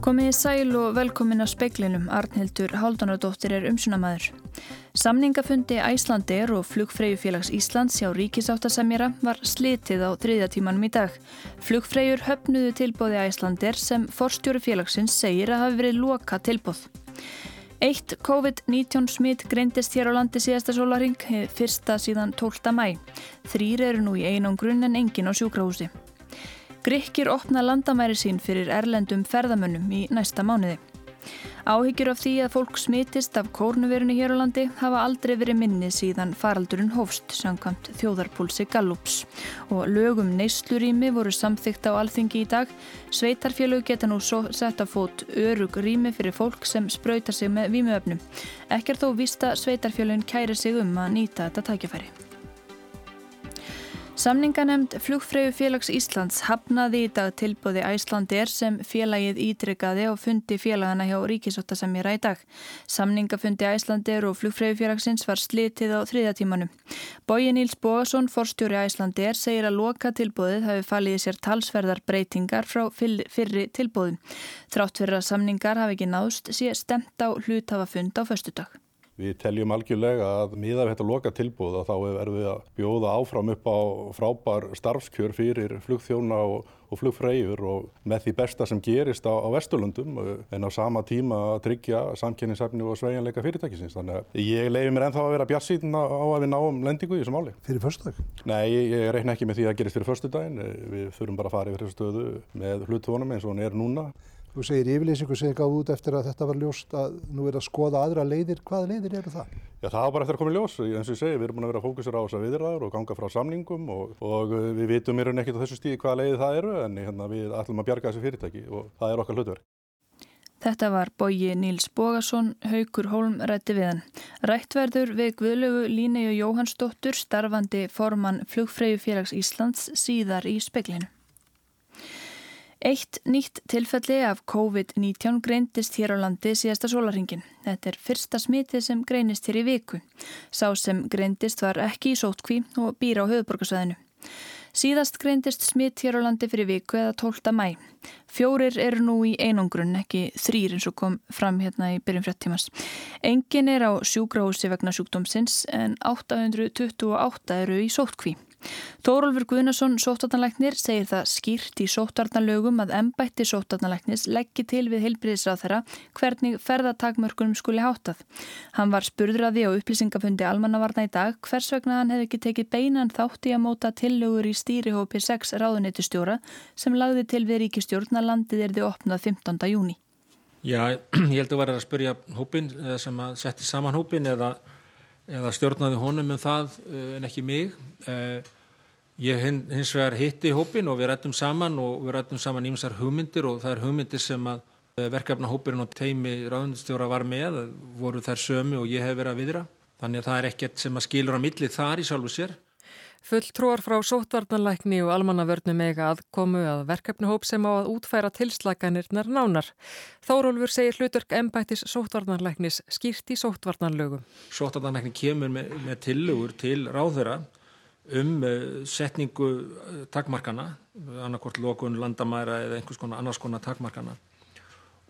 Komiði sæl og velkomin að speiklinum, Arnhildur Haldunardóttir er umsunamæður. Samningafundi Æslandir og Flugfreyjufélags Íslands hjá Ríkisáttasemjara var slitið á þriðja tímanum í dag. Flugfreyjur höfnuðu tilbóði Æslandir sem forstjóri félagsins segir að hafi verið loka tilbóð. Eitt COVID-19 smitt greindist hér á landi síðasta sólaring, fyrsta síðan 12. mæ. Þrýr eru nú í einangrun en engin á sjúkrahúsi. Grykkir opna landamæri sín fyrir erlendum ferðamönnum í næsta mánuði. Áhyggjur af því að fólk smitist af kórnuverunni hér á landi hafa aldrei verið minni síðan faraldurinn hófst, samkvæmt þjóðarpúlsi Gallups. Og lögum neyslurími voru samþygt á alþingi í dag. Sveitarfélög geta nú sett að fót örug rími fyrir fólk sem spröytar sig með vímuöfnum. Ekkert þó vista sveitarfélögin kæri sig um að nýta þetta tækifæri. Samninganemnd Flugfreyju félags Íslands hafnaði í dag tilbúði Æslandir sem félagið ítrykkaði og fundi félagana hjá Ríkisóttasemjara í dag. Samningafundi Æslandir og Flugfreyju félagsins var slitið á þriðatímanu. Bóji Níls Bóasson, forstjóri Æslandir, segir að loka tilbúðið hafi falið sér talsverðar breytingar frá fyrri tilbúðum. Trátt fyrir að samningar hafi ekki náðst sé stemt á hlutafafund á föstudag. Við teljum algjörlega að miða við þetta loka tilbúð og þá erum við að bjóða áfram upp á frábær starfskjör fyrir flugþjóna og, og flugfreyjur og með því besta sem gerist á, á Vesturlundum en á sama tíma að tryggja samkynningsefni og sveiginleika fyrirtækisins. Þannig að ég leiði mér ennþá að vera bjassítin á að við náum lendingu í þessum áli. Fyrir förstudag? Nei, ég, reyna ekki með því að gerist fyrir förstudagin. Við þurfum bara að fara yfir þessu stöðu með hlutfónum eins og hann er núna. Þú segir yfirlýsingu sem þið gáðu út eftir að þetta var ljóst að nú er að skoða aðra leiðir. Hvaða leiðir eru það? Já, það var bara eftir að koma í ljós. En sem ég segi, við erum búin að vera að fókusera á þessa viðræður og ganga frá samningum og, og við vitum í raun ekkert á þessu stíði hvaða leiði það eru en hérna, við ætlum að bjarga þessu fyrirtæki og það er okkar hlutverk. Þetta var bóji Níls Bógason, Haugur Hólm rætti við hann. Rættverður við Guðlögu Líneju Jóhannsdóttur, starfandi formann Flugfreyjufélags Íslands síðar í speklinu. Eitt nýtt tilfelli af COVID-19 greindist hér á landi síðasta sólaringin. Þetta er fyrsta smitið sem greinist hér í viku. Sá sem greindist var ekki í sótkví og býra á höfuborgarsvæðinu. Síðast greindist smitt hér á landi fyrir viku eða 12. mæ. Fjórir eru nú í einangrun, ekki þrýr eins og kom fram hérna í byrjum frettímas. Engin er á sjúkrahúsi vegna sjúkdómsins en 828 eru í sótkví. Þórólfur Guðnason, sóttarnalæknir, segir það skýrt í sóttarnalögum að embætti sóttarnalæknis leggji til við heilbriðisráð þeirra hvernig ferðatakmörkunum skuli hátað. Hann var spurður að því á upplýsingafundi almannavarna í dag hvers vegna hann hefði ekki tekið beinan þátti að móta tillögur í stýrihópi 6 ráðuneytistjóra sem lagði til við ríkistjórn að landið er þið opnað 15. júni. Já, ég held að vera að spurja hópin sem að setja saman hópin eða eða stjórnaði honum um það eh, en ekki mig. Eh, ég hins vegar hitti hópin og við rættum saman og við rættum saman ímsar hugmyndir og það er hugmyndir sem að eh, verkefnahópirinn og teimi ráðundstjóra var með, voru þær sömu og ég hef verið að viðra. Þannig að það er ekkert sem að skilur á milli þar í sjálfu sér. Fulltrúar frá sótvarnanlækni og almannavörnum eiga að komu að verkefnihóp sem á að útfæra tilslaganirnar nánar. Þórólfur segir hlutverk embættis sótvarnanlæknis skýrt í sótvarnanlögum. Sótvarnanlækni kemur með, með tillögur til ráðherra um uh, setningu uh, takmarkana, annarkort lokun landamæra eða einhvers konar annars konar takmarkana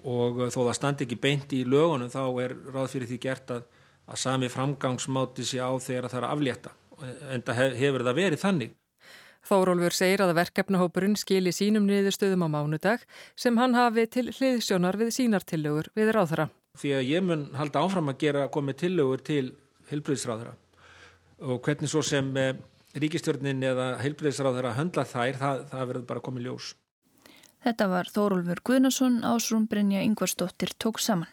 og uh, þó það standi ekki beint í lögunum þá er ráð fyrir því gert að, að sami framgangsmáti sé á þegar það er að aflétta en það hefur það verið þannig. Þórólfur segir að verkefnahópurinn skili sínum niðurstöðum á mánudag sem hann hafi til hliðsjónar við sínartillögur við ráðhra. Því að ég mun halda áfram að gera komið tillögur til heilbreyðsráðhra og hvernig svo sem eh, ríkistjórnin eða heilbreyðsráðhra höndla þær, það, það verður bara komið ljós. Þetta var Þórólfur Guðnason, Ásrún Brynja Yngvarsdóttir tók saman.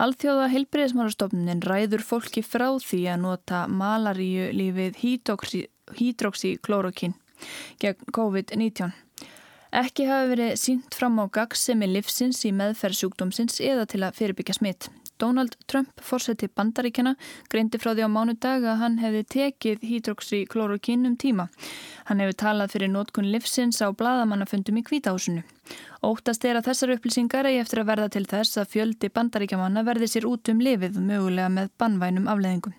Alþjóða heilbreyðismálastofnunin ræður fólki frá því að nota malaríu lífið hydroxyklorokin gegn COVID-19. Ekki hafi verið sínt fram á gagsemi livsins í meðferð sjúkdómsins eða til að fyrirbyggja smitt. Donald Trump, fórseti bandaríkjana, greindi frá því á mánudag að hann hefði tekið hydroxyklorokin um tíma. Hann hefur talað fyrir nótkun livsins á bladamannafundum í kvítahúsinu. Óttast er að þessar upplýsingar eigi eftir að verða til þess að fjöldi bandaríkjamanna verði sér út um lifið mögulega með bannvænum afleðingum.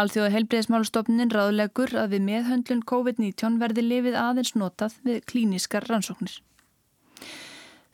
Alþjóða heilbreyðismálustofnin ráðlegur að við meðhöndlun COVID-19 verði lifið aðeins notað við klíniskar rannsóknir.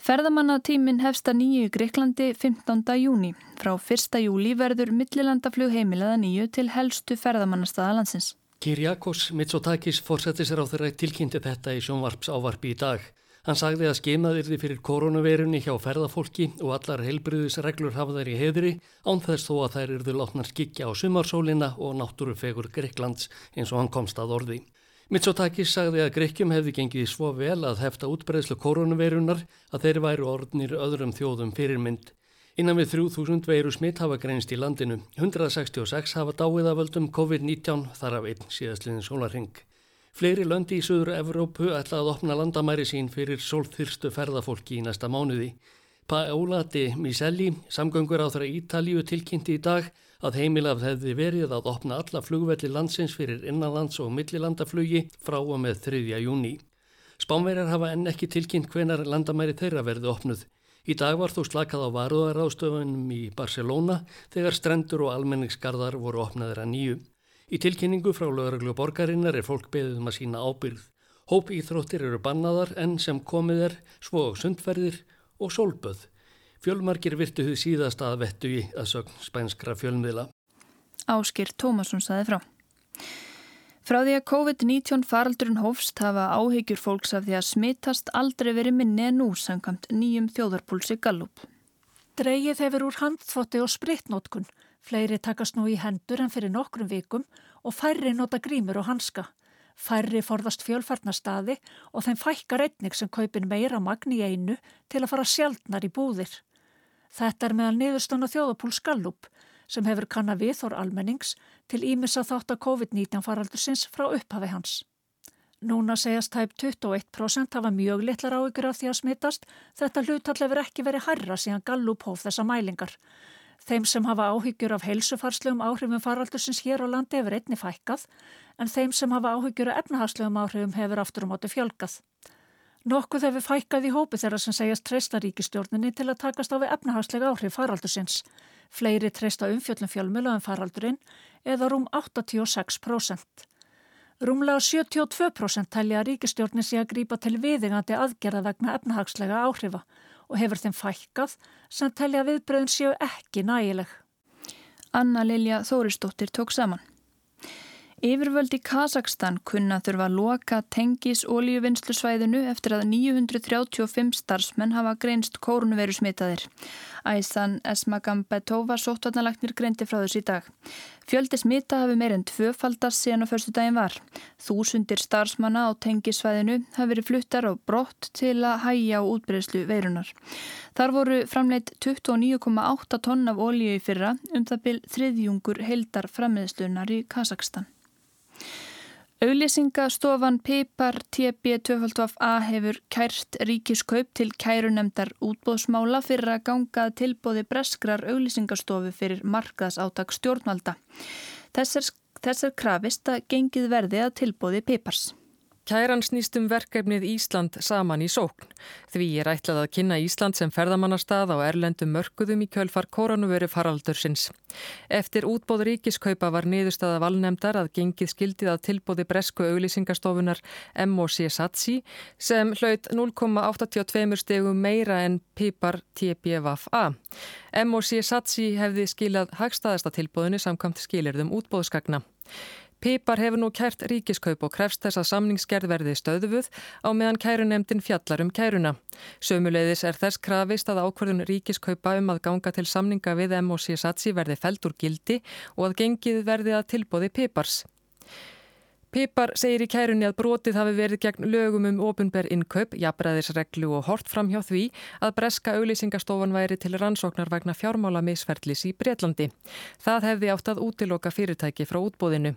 Ferðamannatímin hefst að nýju í Greiklandi 15. júni. Frá 1. júli verður millilandaflug heimilaða nýju til helstu ferðamannastaða landsins. Kirjakos Mitsotakis fórsætti sér á þeirra tilkynnti þetta í sjónvarps ávarpi í dag. Hann sagði að skemaðirði fyrir koronaveirunni hjá ferðafólki og allar heilbriðisreglur hafa þær í heðri án þess þó að þær yrðu látnar skikja á sumarsólina og náttúrufegur Greiklands eins og hann komst að orði. Mitsotakis sagði að Greikkjum hefði gengið svo vel að hefta útbreðslu koronaveirunar að þeir væru orðnir öðrum þjóðum fyrirmynd. Innan við 3000 veiru smitt hafa greinst í landinu. 166 hafa dáið af völdum COVID-19 þar af einn síðastliðin sólarhing. Fleiri löndi í Suður Evrópu ætla að opna landamæri sín fyrir sólþyrstu ferðafólki í næsta mánuði. Paola de Miselli, samgöngur á þeirra Ítalíu tilkynnti í dag að heimilaf hefði verið að opna alla flugvelli landsins fyrir innanlands og millilandaflugi frá og með 3. júni. Spánverjar hafa enn ekki tilkynnt hvenar landamæri þeirra verði opnuð. Í dag var þó slakað á varuðaráðstöfunum í Barcelona þegar strendur og almenningsgarðar voru opnaðir að nýju. Í tilkynningu frá lögreglu borgarinnar er fólk beðið um að sína ábyrð. Hóp íþróttir eru bannaðar en sem komið er svo sundferðir og sólböð. Fjölmarkir virtu því síðast að vettu í að sögn spænskra fjölmiðla. Áskir Tómasson saði frá. Frá því að COVID-19 faraldurinn hófst hafa áhyggjur fólks af því að smittast aldrei verið minni en nú samkvæmt nýjum þjóðarpúlsi Gallup. Dreigið hefur úr handþótti og spritnótkun. Fleiri takast nú í hendur en fyrir nokkrum vikum og færri nota grímur og hanska. Færri forðast fjölfarnastaði og þeim fækkar einnig sem kaupin meira magn í einu til að fara sjaldnar í búðir. Þetta er meðal niðurstöna þjóðapúl Skallup sem hefur kanna viðþór almennings til ímissa þátt að COVID-19 faraldursins frá upphafi hans. Núna segjast tæp 21% hafa mjög litlar áhyggjur af því að smittast, þetta hlutall hefur ekki verið harra síðan Gallup hóf þessa mælingar. Þeim sem hafa áhyggjur af heilsufarslegum áhrifum faraldursins hér á landi hefur einni fækkað en þeim sem hafa áhyggjur af efnahagslegum áhrifum hefur aftur á móti fjölgað. Nokkuð hefur fækkað í hópi þeirra sem segjast treysta ríkistjórninni til að takast á við efnahagslega áhrif faraldursins. Fleiri treysta umfjöllum fjölmjölu en faraldurinn eða rúm 86%. Rúmlega 72% telja að ríkistjórnin sé að grípa til viðingandi aðgerða vegna efnahagslega áhrifa og hefur þeim fækkað sem telja viðbröðin séu ekki nægileg. Anna Lilja Þóristóttir tók saman. Yfirvöld í Kazakstan kunna þurfa að loka tengis ólíuvinnslusvæðinu eftir að 935 starfsmenn hafa greinst kórnveru smitaðir. Æsan Esmagambetova sóttvarnalagnir greindi frá þess í dag. Fjöldi smita hafi meirinn tvöfaldast síðan á förstu daginn var. Þúsundir starfsmanna á tengisvæðinu hafi verið fluttar á brott til að hæja á útbreyðslu veirunar. Þar voru framleitt 29,8 tonn af ólíu í fyrra um það byl þriðjungur heldar frammiðslunar í Kazakstan. Auðlýsingastofan Pipar TB2FA hefur kært ríkiskaup til kærunemdar útbóðsmála fyrir að gangað tilbóði breskrar auðlýsingastofu fyrir markaðs áttak stjórnvalda. Þess þess er krafist að gengið verði að tilbóði Pipars. Kæran snýst um verkefnið Ísland saman í sókn. Því er ætlað að kynna Ísland sem ferðamannarstað á erlendum mörguðum í kjölfar koronavöru faraldursins. Eftir útbóð ríkiskaupa var niðurstaða valnemdar að gengið skildið að tilbóði bresku auglýsingastofunar MOC Satsi sem hlaut 0,82 stegum meira en Pipar TBVA. MOC Satsi hefði skilað hagstaðasta tilbóðinu samkvæmt skilirðum útbóðskagna. Pípar hefur nú kært ríkiskaup og krefst þess að samningsgerð verði stöðufuð á meðan kærunemdin fjallar um kæruna. Sömuleiðis er þess krafist að ákverðun ríkiskaupa um að ganga til samninga við M.O.C. Satsi verði feld úr gildi og að gengið verði að tilbóði Pípars. Pípar segir í kærunni að brotið hafi verið gegn lögum um ofinber innkaup, jafnbræðisreglu og hort fram hjá því að breska auglýsingastofan væri til rannsóknar vegna fjármála misferðlis í Breitlandi. Það hefði átt að útiloka fyrirtæki frá útbóðinu.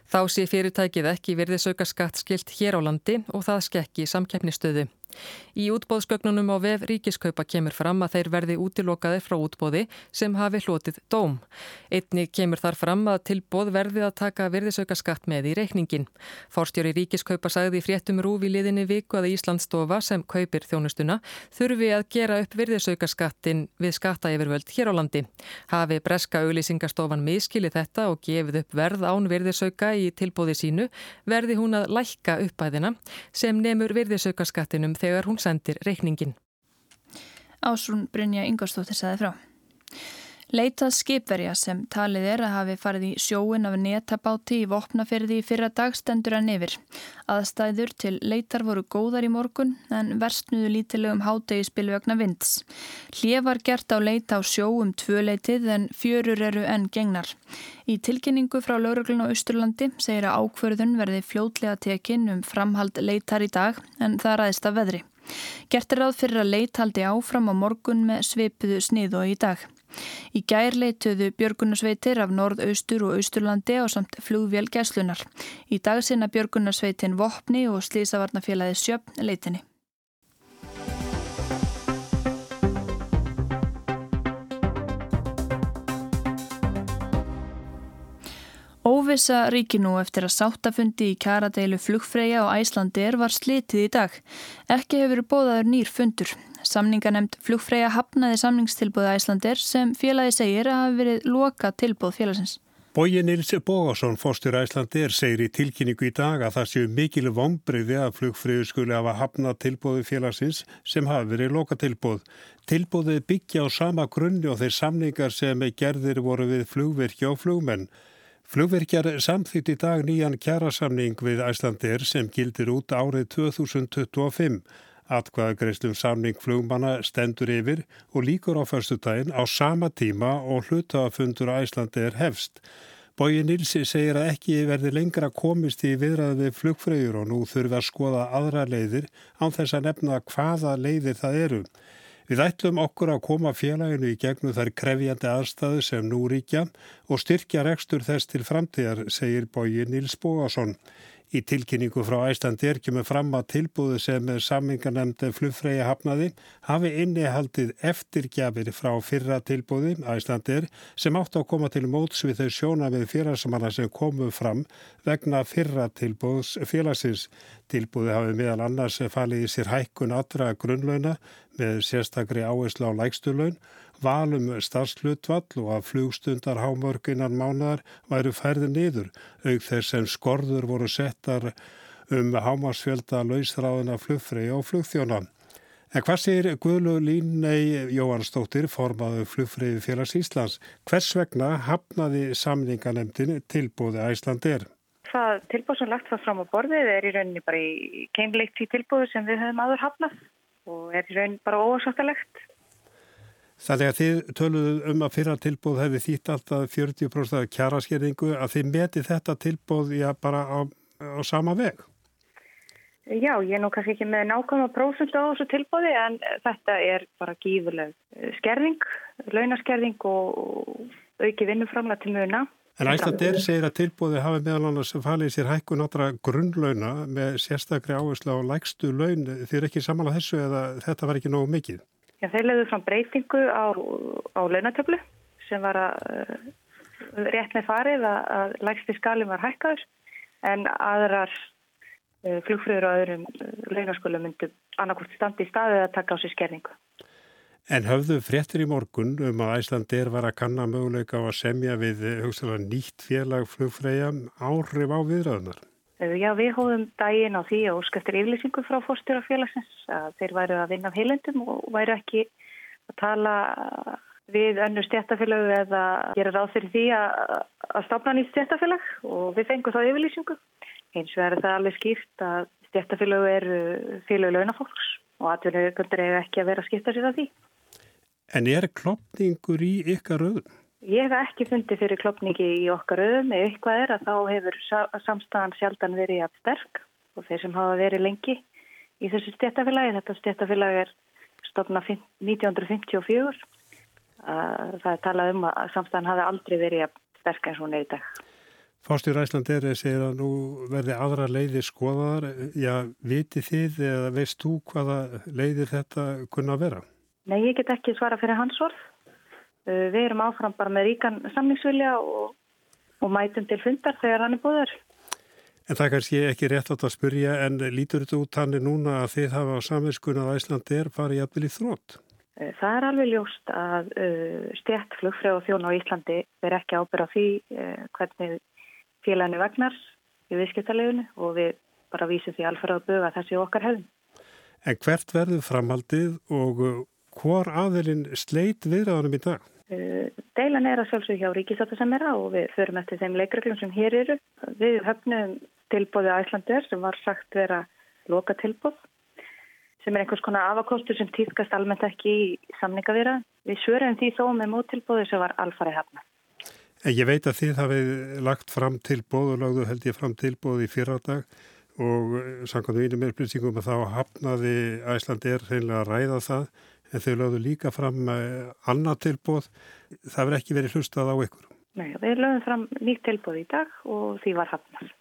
Þá sé fyrirtækið ekki verðið söka skatt skilt hér á landi og það skekki samkeppnistöðu. Í útbóðsgögnunum á vef ríkiskaupa kemur fram að þeir verði útilokaði frá útbóði sem hafi hlotið dóm. Einni kemur þar fram að tilbóð verði að taka virðisauka skatt með í reikningin. Forstjóri ríkiskaupa sagði fréttum rúfi liðinni viku að Íslandsstofa sem kaupir þjónustuna þurfi að gera upp virðisauka skattin við skatta yfirvöld hér á landi. Hafi breska auglýsingastofan miskili þetta og gefið upp verð án virðisauka í tilbóði sínu verði hún að lækka uppæðina sem nemur virðisauka skattinum þegar hún sendir reikningin. Ásrún Brynja Ingarstóttir saði frá. Leitað skipverja sem talið er að hafi farið í sjóin af netabáti í vopnaferði í fyrra dag stendur hann yfir. Aðstæður til leitar voru góðar í morgun en verstnuðu lítilegum hádegi spilvögna vinds. Hlið var gert á leita á sjó um tvöleitið en fjörur eru enn gengnar. Í tilkynningu frá lauruglun á Östurlandi segir að ákverðun verði fljótlega tekinn um framhald leitar í dag en það ræðist af veðri. Gert er ráð fyrir að leit haldi áfram á morgun með svipuðu snið og í dag. Í gær leituðu björgunarsveitir af norðaustur og austurlandi á samt flugvél gæslunar. Í dag sinna björgunarsveitin Vopni og Slísavarnafélagi Sjöfn leitinni. Óvisa ríki nú eftir að sáttafundi í kjaradeilu flugfreyja og Æslandir var slitið í dag. Ekki hefur bóðaður nýr fundur. Samninganemt flugfreyja hafnaði samningstilbúða Æslandir sem félagi segir að hafi verið loka tilbúð félagsins. Bóji Nils Bógarsson, fórstur Æslandir, segir í tilkynningu í dag að það séu mikil vombriði að flugfreyju skuli hafa hafnað tilbúðu félagsins sem hafi verið loka tilbúð. Tilbúðið byggja á sama grunni og þeir samningar sem gerðir voru við flugverkja og flugmenn. Flugverkjar samþýtt í dag nýjan kjærasamning við Æslandir sem gildir út árið 2025. Atkvaðagreislum samning flugmanna stendur yfir og líkur á förstu daginn á sama tíma og hlutafundur á Æslandi er hefst. Bóji Nilsi segir að ekki verði lengra komist í viðræði við flugfröður og nú þurfi að skoða aðra leiðir án þess að nefna hvaða leiðir það eru. Við ætlum okkur að koma félaginu í gegnum þær krefjandi aðstæðu sem nú ríkja og styrkja rekstur þess til framtíðar, segir Bóji Nils Bóasson. Í tilkynningu frá Æslandir kemur fram að tilbúðu sem sammingarnemndi flugfræði hafnaði hafi innihaldið eftirgjafir frá fyrra tilbúði Æslandir sem átt að koma til móts við þau sjóna við félagsmanna sem komu fram vegna fyrra tilbúðs félagsins. Tilbúði hafi meðal annars falið í sér hækkun allra grunnlauna með sérstakri áherslu á lægstulaun valum starfslutvall og að flugstundar hámörginan mánar væru færði niður, auk þess sem skorður voru settar um hámarsfjölda lausráðina flugfrei og flugþjóna. En hvað sér Guðlu Línei Jóhannsdóttir formaðu flugfrei félags Íslands? Hvers vegna hafnaði samninganemdin tilbúði Æslandir? Það tilbúð sem lagt var fram á borðið er í rauninni bara í keimleikt í tilbúðu sem við höfum aður hafnað og er í rauninni bara ósáttalegt Þannig að þið töluðu um að fyrra tilbúð hefði þýtt alltaf 40% kjaraskerðingu að þið meti þetta tilbúð já, bara á, á sama veg? Já, ég er nú kannski ekki með nákvæmlega prósund á þessu tilbúði en þetta er bara gífurleg skerðing, launaskerðing og auki vinnuframla til muna. En Æslander segir að tilbúði hafi meðal annars falið sér hækkun átra grunnlauna með sérstakri áherslu á lægstu laun. Þið er ekki samanlega þessu eða þetta var ekki nógu mikið? Já, þeir leiðu fram breytingu á, á launatöflu sem var að uh, rétt með farið að, að lægsti skalin var hækkaður en aðrar uh, flugfröður og öðrum uh, launaskölu myndu annarkort standi í staðið að taka á sér skerningu. En höfðu fréttir í morgun um að Æslandir var að kanna möguleika á að semja við hugsalega nýtt félag flugfræja áhrif á viðræðunar? Eh, já, við hóðum daginn á því og skæftir yfirlýsingu frá fórstjóra-félagsins að þeir væru að vinna af heilendum og væru ekki að tala við önnu stjættafélögu eða gera ráð fyrir því að, að stopna nýtt stjættafélag og við fengum þá yfirlýsingu. Eins og er það alveg skýrt að stjættafélögu eru félögu launafólks og atvinnugundur eru ekki að vera að skipta sér af því. En er klopningur í ykkar öðum? Ég hef ekki fundið fyrir klopningi í okkar auðum eða eitthvað er að þá hefur samstæðan sjaldan verið að sterk og þeir sem hafa verið lengi í þessu stéttafélagi, þetta stéttafélagi er stofna 1954, það er talað um að samstæðan hafi aldrei verið að sterk eins og hún er í dag. Fástjór Æslanderi segir að nú verði aðra leiðir skoðaðar, já, viti þið eða veist þú hvaða leiðir þetta kunna vera? Nei, ég get ekki svara fyrir hans orð. Eh, við erum áfram bara með ríkan samningsvilja og, og mætum til fundar þegar hann er búður. En það er kannski ekki rétt átt að spurja en lítur þetta út hann núna að þið hafa á samvinskunni að Æslandi er farið jafnvel í þrótt? Eh, það er alveg ljóst að uh, stjætt flugfröð og þjón á Íslandi verð ekki ábyrða því uh, hvernig félaginu vegnar í viðskiptaleginu og við bara vísum því alferð að buga þessi okkar hefðum. En hvert verður framhaldið og Hvor aðilinn sleit viðræðanum í dag? Uh, deilan er að sjálfsög hjá ríkisáttasemjara og við förum eftir þeim leikreglum sem hér eru. Við höfnum tilbóði á Íslandur sem var sagt vera loka tilbóð sem er einhvers konar afakostur sem týrkast almennt ekki í samningavýra. Við svörum því þó með móttilbóði sem var alfarið hafna. En ég veit að þið hafið lagt fram tilbóð og lagðu held ég fram tilbóð í fyrradag og samkvæmum einum upplýsingum að þá hafnaði Æslandi er reynilega að ræða það en þau lögðu líka fram eh, annað tilbóð. Það verð ekki verið hlustað á ykkur. Nei, við lögðum fram nýtt tilbóð í dag og því var hafnað.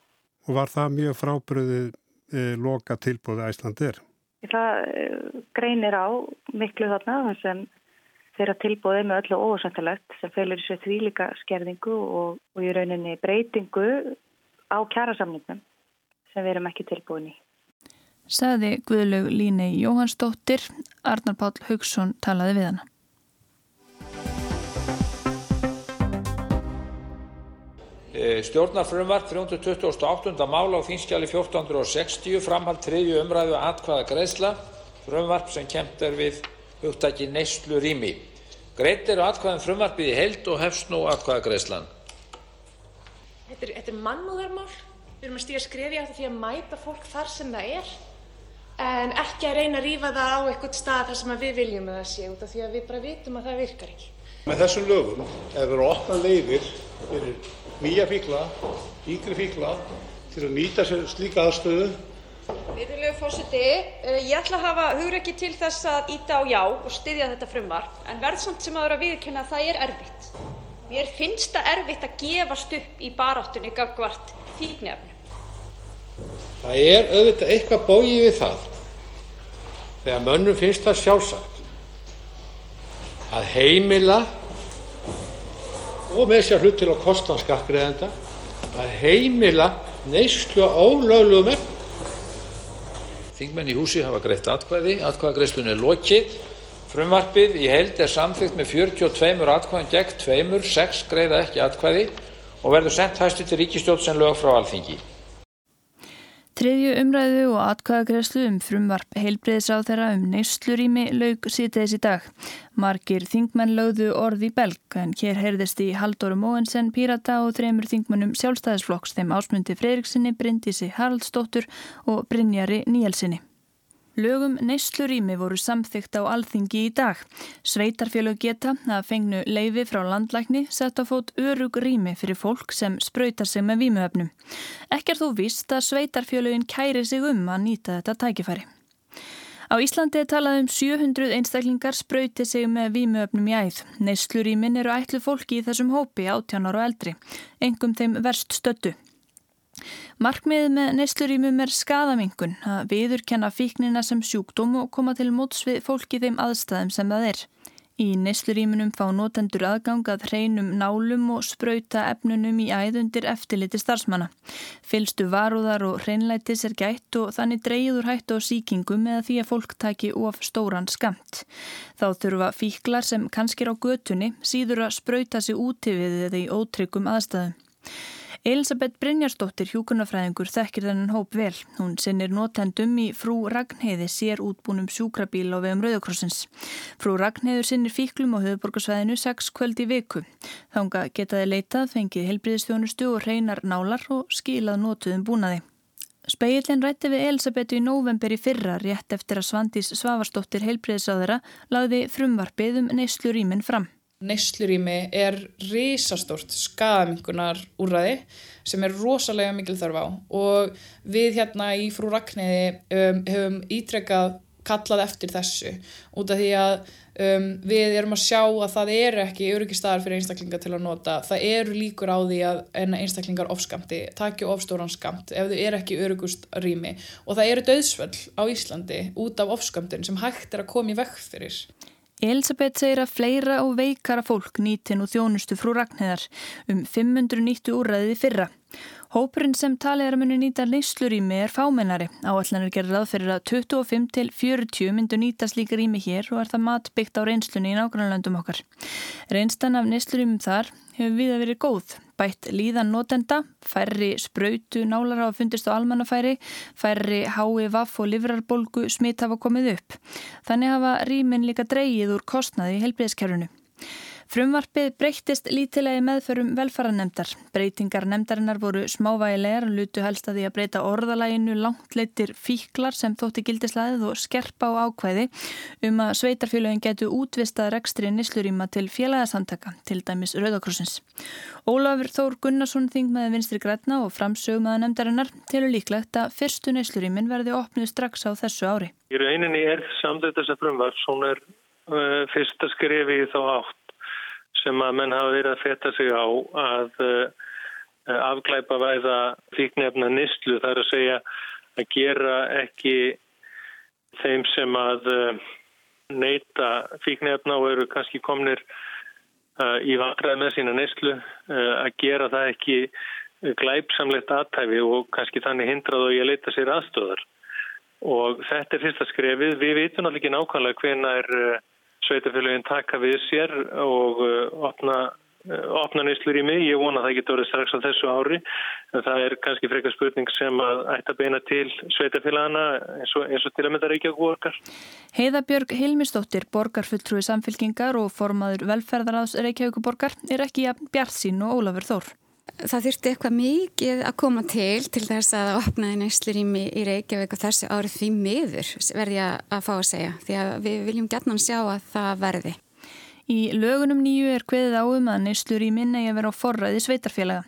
Og var það mjög frábriðið eh, loka tilbóði Æslandir? Það eh, greinir á miklu þarna þar sem þeirra tilbóði með öllu ósæntilegt sem felur sér þvílika skerðingu og, og í rauninni breytingu á kjærasamningum sem við erum ekki tilbúin í. Saði Guðlaug Línei Jóhannsdóttir, Arnar Pál Haugsson talaði við hana. E, Stjórnarfrumvart 328. mála á þínskjali 1460 framhald þriðju umræðu atkvaða greiðsla frumvarp sem kemd er við hugtaki neyslu rými. Greitt eru atkvaðin frumvarpið í heild og hefst nú atkvaða greiðslan. Þetta er, þetta er mannúðarmál. Við erum að stíga skrefi á því að mæta fólk þar sem það er en ekki að reyna að rýfa það á eitthvað stað þar sem við viljum að það sé út af því að við bara vitum að það virkar ekki. Með þessum lögum er verið að opna leiðir fyrir nýja fíkla, yngri fíkla til að nýta sér slíka aðstöðu. Virðulegu forseti, eh, ég ætla að hafa hugrekki til þess að íta á já og styðja þetta frumvarp en verð samt sem aður að viðurkenna að það er erfitt. Mér finnst það erfitt að gefast upp í baráttunni gagvart fíknefnum. Það er auðvitað eitthvað bóið við það þegar mönnum finnst það sjálfsagt að heimila og með sér hlut til að kosta skattgreðenda að heimila neyslu á ólöglegum efnum. Þingmenn í húsi hafa greitt atkvæði. Atkvæðagreiðslunni er lokið. Frumvarpið í heild er samþykkt með 42 atkvæðum gegn 2, 6 greiða ekki atkvæði og verður sendt hæstu til ríkistjórn sem lög frá alþingi. Þriðju umræðu og atkvæðagreðslu um frumvarp heilbreyðsráð þeirra um neyslurími laug síðdeis í dag. Margir þingmenn lögðu orð í belg en hér heyrðist í Halldóru Móensen, Pírata og þremur þingmennum sjálfstæðisflokks þeim ásmundi Freiriksinni, Bryndísi Haraldsdóttur og Brynjari Níelsinni. Lögum neyslurími voru samþygt á alþingi í dag. Sveitarfélög geta að fengnu leifi frá landlækni sett á fót örug rými fyrir fólk sem spröytar sig með vímuöfnum. Ekki er þó vist að sveitarfélögin kæri sig um að nýta þetta tækifæri. Á Íslandi er talað um 700 einstaklingar sprauti sig með vímuöfnum í æð. Neyslurímin eru ætlu fólki í þessum hópi átjánar og eldri, engum þeim verst stöttu. Markmiðið með neyslurímum er skadamingun að viðurkenna fíknina sem sjúkdóm og koma til móts við fólki þeim aðstæðum sem það er. Í neyslurímunum fá notendur aðgang að hreinum nálum og spröyta efnunum í æðundir eftirliti starfsmanna. Fylstu varúðar og hreinlætis er gætt og þannig dreyður hættu á síkingum eða því að fólk taki of stóran skamt. Þá þurfa fíklar sem kannskir á götunni síður að spröyta sig úti við eða í ótryggum aðstæðum. Elisabeth Brynjarsdóttir hjúkunarfræðingur þekkir þennan hóp vel. Hún sinnir notendum í frú Ragnheiði sér útbúnum sjúkrabíl á vegum Rauðakrossins. Frú Ragnheiður sinnir fíklum á höfuborgarsvæðinu 6 kvöld í viku. Þánga getaði leitað, fengið helbriðistjónustu og reynar nálar og skilað notuðum búnaði. Speillin rætti við Elisabethu í nóvember í fyrra rétt eftir að Svandís Svavarsdóttir heilbriðisáðara lagði frumvarpið um neyslu rýminn fram. Neyslurími er risastórt skamingunar úrraði sem er rosalega mikil þarf á. Og við hérna í frú Ragnæði um, hefum ítrekkað kallað eftir þessu út af því að um, við erum að sjá að það eru ekki öryggistæðar fyrir einstaklingar til að nota. Það eru líkur á því að einstaklingar ofskamti, takja ofstóran skamt ef þau eru ekki öryggust rými. Og það eru döðsvöld á Íslandi út af ofskamtin sem hægt er að koma í vekk fyrir Elisabeth segir að fleira og veikara fólk nýti nú þjónustu frú Ragnhæðar um 590 úrræðið fyrra. Hópurinn sem talið er að muni nýta neyslurými er fámennari. Áallanir gerir ráð fyrir að 25 til 40 myndu nýta slíka rými hér og er það mat byggt á reynslunni í nágrannlandum okkar. Reynstan af neyslurýmum þar hefur við að verið góð. Bætt líðan notenda, færri spröytu nálar hafa fundist á almannafæri, færri hái vaff og livrarbolgu smitt hafa komið upp. Þannig hafa rýmin líka dreyið úr kostnaði í helbriðskerfunu. Frumvarpið breyttist lítilegi meðförum velfaranemdar. Breytingar nemdarinnar voru smávægilegar og lutu helst að því að breyta orðalæginu langt leitir fíklar sem þótti gildislæðið og skerpa á ákvæði um að sveitarfélagin getu útvistað rekstri nýsluríma til félagasamtaka, til dæmis Rauðakrossins. Ólafur Þór Gunnarsson þing með vinstri grætna og framsögum að nemdarinnar tilur líklegt að fyrstu nýslurímin verði opnið strax á þessu ári. Í rauninni er samtöð þessa frumvart, svona er uh, fyrsta skrifi þá átt sem að menn hafa verið að feta sig á að uh, afglæpa væða fíknefna nýstlu þar að segja að gera ekki þeim sem að uh, neyta fíknefna og eru kannski komnir uh, í vandraði með sína nýstlu að gera það ekki glæpsamlegt aðtæfi og kannski þannig hindrað og ég leita sér aðstöðar og þetta er fyrsta skrefið. Við vitum alveg ekki nákvæmlega hvena er sveitafélagin taka við sér og uh, opna, uh, opna nýslur í mig. Ég vona að það getur strax á þessu ári. En það er kannski frekar spurning sem að ætta beina til sveitafélagana eins og, eins og til að mynda Reykjavík borgar. Heiðabjörg Hilmistóttir, borgarfulltrúi samfélkingar og formaður velferðaráðs Reykjavík borgar er ekki bjart sín og Ólafur Þór það þurfti eitthvað mikið að koma til til þess að opnaði næstlurými í Reykjavík og þessi árið því miður verði að fá að segja því að við viljum gætna sjá að það verði. Í lögunum nýju er hveðið áum að næstlurýmin eigi að vera á forræði sveitarfélaga.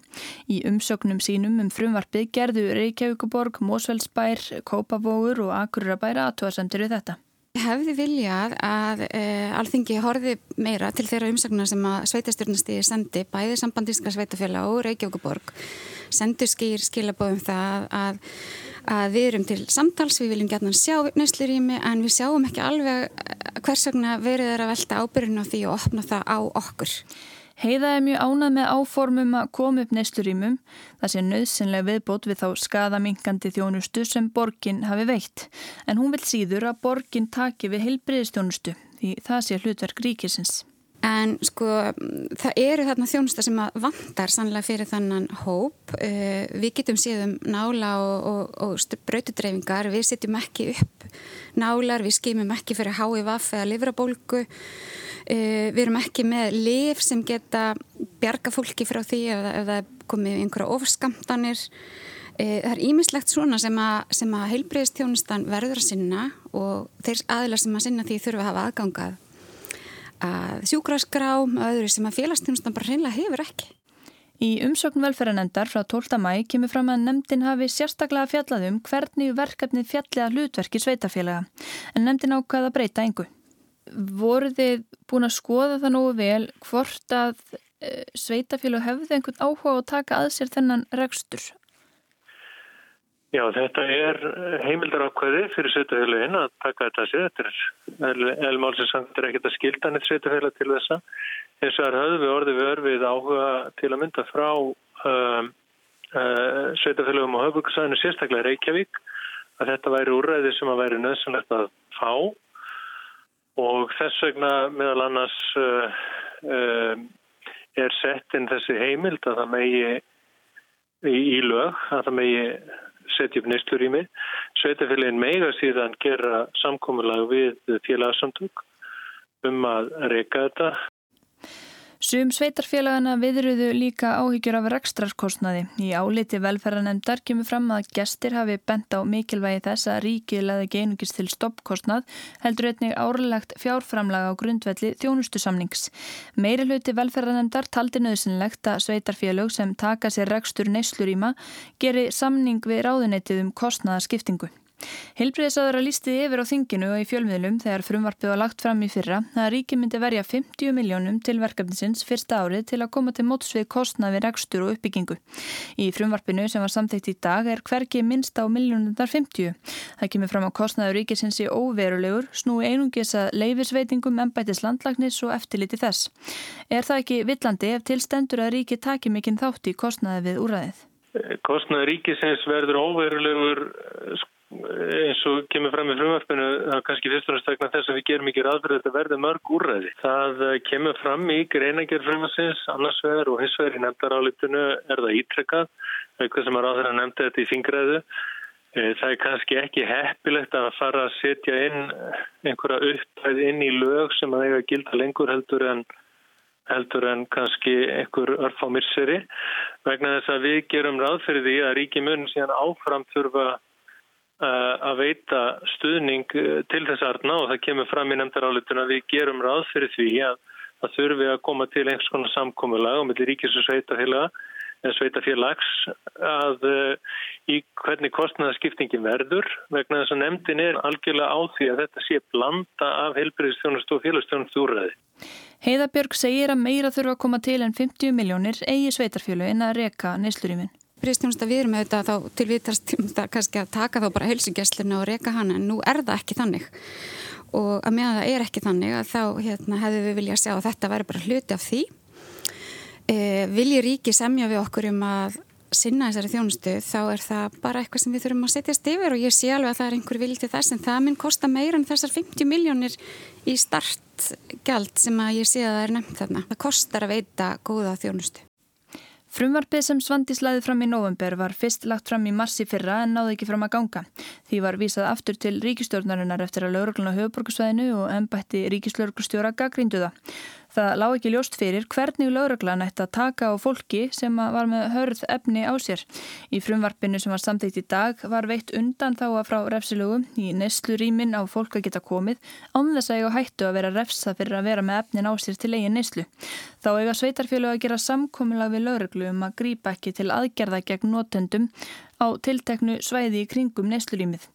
Í umsöknum sínum um frumvarpið gerðu Reykjavíkuborg, Mósfellsbær, Kópavógur og Akururabæra aðtóðasendur við þetta. Hefði viljað að uh, alþingi horfi meira til þeirra umsagnar sem að sveitastjórnastíði sendi, bæði sambandíska sveitafélag og Reykjavíkuborg, sendur skýr skilabóðum það að, að við erum til samtals, við viljum gætna sjá nöyslurími en við sjáum ekki alveg eh, hvers vegna verður þeirra velta ábyrjun á því og opna það á okkur. Heiða er mjög ánað með áformum að koma upp neyslurímum það sé nöðsynlega viðbót við þá skadamingandi þjónustu sem borgin hafi veitt. En hún vil síður að borgin taki við heilbriðistjónustu því það sé hlutverk ríkisins. En sko það eru þarna þjónusta sem að vandar sannlega fyrir þannan hóp. Uh, við getum síðan nála og, og, og brautudreyfingar, við setjum ekki upp nálar, við skimum ekki fyrir HIV eða livrabólgu. Uh, við erum ekki með liv sem geta bjarga fólki frá því ef, ef það komið einhverja ofskamtanir. Uh, það er ímislegt svona sem að, að heilbreyðstjónustan verður að sinna og þeir aðilar sem að sinna því þurfa að hafa aðgangað að sjúkraskrám og öðru sem að félagsstjónustan bara hreinlega hefur ekki. Í umsökn velferðanendar frá 12. mæ kemur fram að nefndin hafi sérstaklega fjallað um hvernig verkefni fjalliða hlutverki sveitafélaga en nefndin ákvaða breyta engu voru þið búin að skoða það nógu vel hvort að e, sveitafélag hefði einhvern áhuga að taka að sér þennan rekstur? Já, þetta er heimildarákvæði fyrir sveitafélagin að taka þetta sér. Þetta er elmálsinsangtur er ekkert að skilda neitt sveitafélag til þessa. Eins og það höfðu við orðið við örfið áhuga til að mynda frá um, uh, sveitafélagum á höfbruksæðinu sérstaklega Reykjavík að þetta væri úrræði sem að væri nöðsynlegt að fá og þess vegna meðal annars uh, uh, er sett inn þessi heimild að það megi í, í lög, að það megi setja upp nýstlur í mig. Sveitafélagin mega síðan gera samkominlag við félagsamtök um að reyka þetta Sum sveitarfélagana viðruðu líka áhyggjur af rekstrarkostnaði. Í áliti velferðanemdar kemur fram að gestir hafi bent á mikilvægi þess að ríkið leði geinungist til stoppkostnað heldur einnig árlegt fjárframlaga á grundvelli þjónustusamnings. Meiri hluti velferðanemdar taldi nöðsynlegt að sveitarfélag sem taka sér rekstur neysluríma geri samning við ráðunetið um kostnaðarskiptingu. Hilbriðisáður að lísti yfir á þinginu og í fjölmiðlum þegar frumvarpið var lagt fram í fyrra að ríki myndi verja 50 miljónum til verkefnisins fyrsta árið til að koma til mótsvið kostnaði rekstur og uppbyggingu. Í frumvarpinu sem var samþýtt í dag er hverki minnst á miljónundar 50. Það kemur fram á kostnaði ríkisins í óverulegur, snúi einungis að leifisveitingum, ennbætis landlagnis og eftirliti þess. Er það ekki villandi ef tilstendur að ríki taki mikinn þátt í kostnaði við úræðið? kostnaður ríkisins verður óverulegur eins og kemur fram í frumvarpinu kannski fyrst og næst vegna þess að við gerum ekki ráð fyrir þetta verði mörg úrræði. Það kemur fram í greinagerð frumarsins annars vegar og hins vegar í nefndarálitinu er það ítrekkað, eitthvað sem að ráður að nefnda þetta í þingræðu. Eh, það er kannski ekki heppilegt að fara að setja inn einhverja upptæð inn í lög sem að eiga gilda lengur heldur en heldur en kannski einhver örf á myrseri vegna þess að við gerum ráð fyrir því að ríki mun síðan áfram þurfa Eh, að veita stuðning eh, til þess aðrna og það kemur fram í nefndarálituna að við gerum ráð fyrir því að það þurfi að koma til einhvers konar samkómulag og millir ríkis og sveitafélags að uh, í hvernig kostnæðaskiptingin verður vegna þess að nefndin er algjörlega á því að þetta sé blanda af helbriðstjónust og félagstjónust úrræði. Heiðabjörg segir að meira þurfa að koma til en 50 miljónir eigi sveitarfjölu en að reka neyslurýminn heilbreyðstjónusta við erum auðvitað þá til vitast kannski að taka þá bara heilsugjastluna og reyka hana en nú er það ekki þannig og að meðan það er ekki þannig að þá hérna, hefðu við viljað sjá að þetta væri bara hluti af því e, Vilji ríki semja við okkur um að sinna þessari þjónustu þá er það bara eitthvað sem við þurfum að setjast yfir og ég sé alveg að það er einhver vilj til þess en það minn kosta meira en þessar 50 miljónir í startgjald sem að ég sé að það er nefnt þarna. Það kostar að veita góða þjónustu. Frumvarpið sem Svandi slæði fram í november var fyrst lagt fram í massi fyrra en náði ekki fram að ganga. Því var vísað aftur til ríkistjórnarinnar eftir að laurugluna höfuborgarsvæðinu og ennbætti ríkislauruglustjóra gaggrindu það. Það lág ekki ljóst fyrir hvernig lauraglan ætti að taka á fólki sem var með hörð efni á sér. Í frumvarpinu sem var samþýtt í dag var veitt undan þá að frá refsilögu í neslu rýmin á fólk að geta komið án þess að eiga hættu að vera refsa fyrir að vera með efnin á sér til eigin neslu. Þá eiga sveitarfjölu að gera samkominlag við lauraglu um að grýpa ekki til aðgerða gegn notendum á tilteknu svæði í kringum neslurýmið.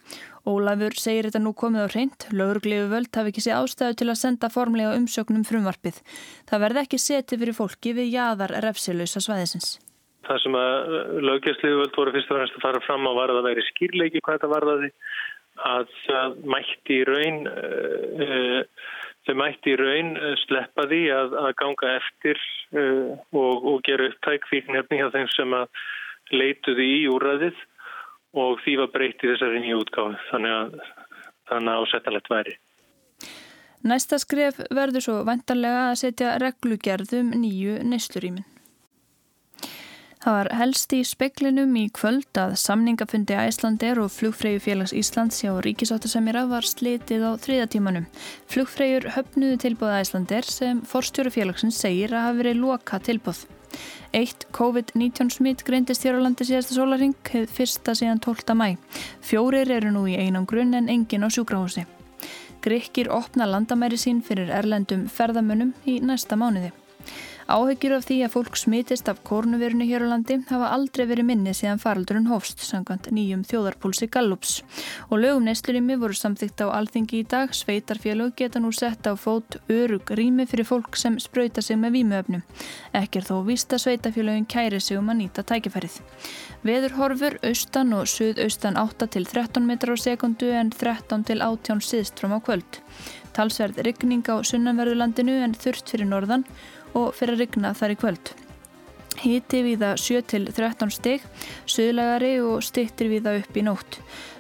Ólafur segir þetta nú komið á reynd, lögurglegu völd hafi ekki sé ástæðu til að senda formlega umsöknum frumvarpið. Það verði ekki setið fyrir fólki við jaðar refsilausa svæðisins. Það sem að löggjastlegu völd voru fyrst og fremst að fara fram á var að það væri skýrleiki hvað þetta varðaði, að það mætti í raun, uh, þau mætti í raun sleppa því að, að ganga eftir uh, og, og gera upptæk fíknefni hjá þeim sem að leituði í úræðið og því var breytt í þessari nýju útgáfi þannig að þannig að ásettanlegt væri. Næsta skref verður svo vantarlega að setja reglugerðum nýju neyslurímin. Það var helst í speklinum í kvöld að samningafundi Æslandir og flugfreyju félags Íslands hjá Ríkisáttasemjara var slitið á þriðatímanum. Flugfreyjur höfnuðu tilbúða Æslandir sem forstjóru félagsins segir að hafa verið loka tilbúð. Eitt COVID-19 smitt greindist hér á landi síðasta sólaring, hefð fyrsta síðan 12. mæ. Fjórir eru nú í einam grunn en engin á sjúkrahúsi. Grykkir opna landamæri sín fyrir erlendum ferðamönnum í næsta mánuði. Áhyggjur af því að fólk smitist af kórnuverinu hér á landi hafa aldrei verið minni síðan faraldurinn hófst, sangant nýjum þjóðarpúlsi Gallups. Og lögum neslurými voru samþygt á alþingi í dag, sveitarfélög geta nú sett á fót örug rými fyrir fólk sem spröyta sig með vímuöfnum. Ekki er þó víst að sveitarfélögin kæri sig um að nýta tækifærið. Veður horfur austan og suðaustan 8 til 13 metrar á sekundu en 13 til 18 síðst fram á kvöld. Talsverð ryggning á sunnanverðulandinu en þurft fyrir norðan og fyrir að rigna þar í kvöld. Híti viða 7-13 steg, söðlagari og stittir viða upp í nótt.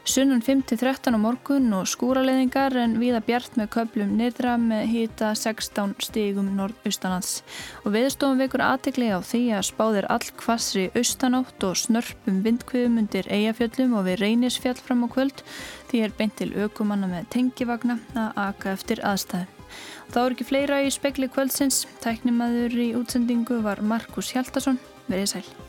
Sunnan 5-13 á morgun og skúraleðingar en viða bjart með köplum nýðra með hýta 16 stegum norð-austanlands. Og viðstofum vekur aðtegli á því að spáðir all kvassri austanátt og snörpum vindkviðum undir eigafjöllum og við reynisfjall fram á kvöld því er beint til aukumanna með tengivagna að aka eftir aðstæðu. Þá er ekki fleira í spekli kvöldsins. Tæknimaður í útsendingu var Markus Hjaldarsson. Verðið sæl.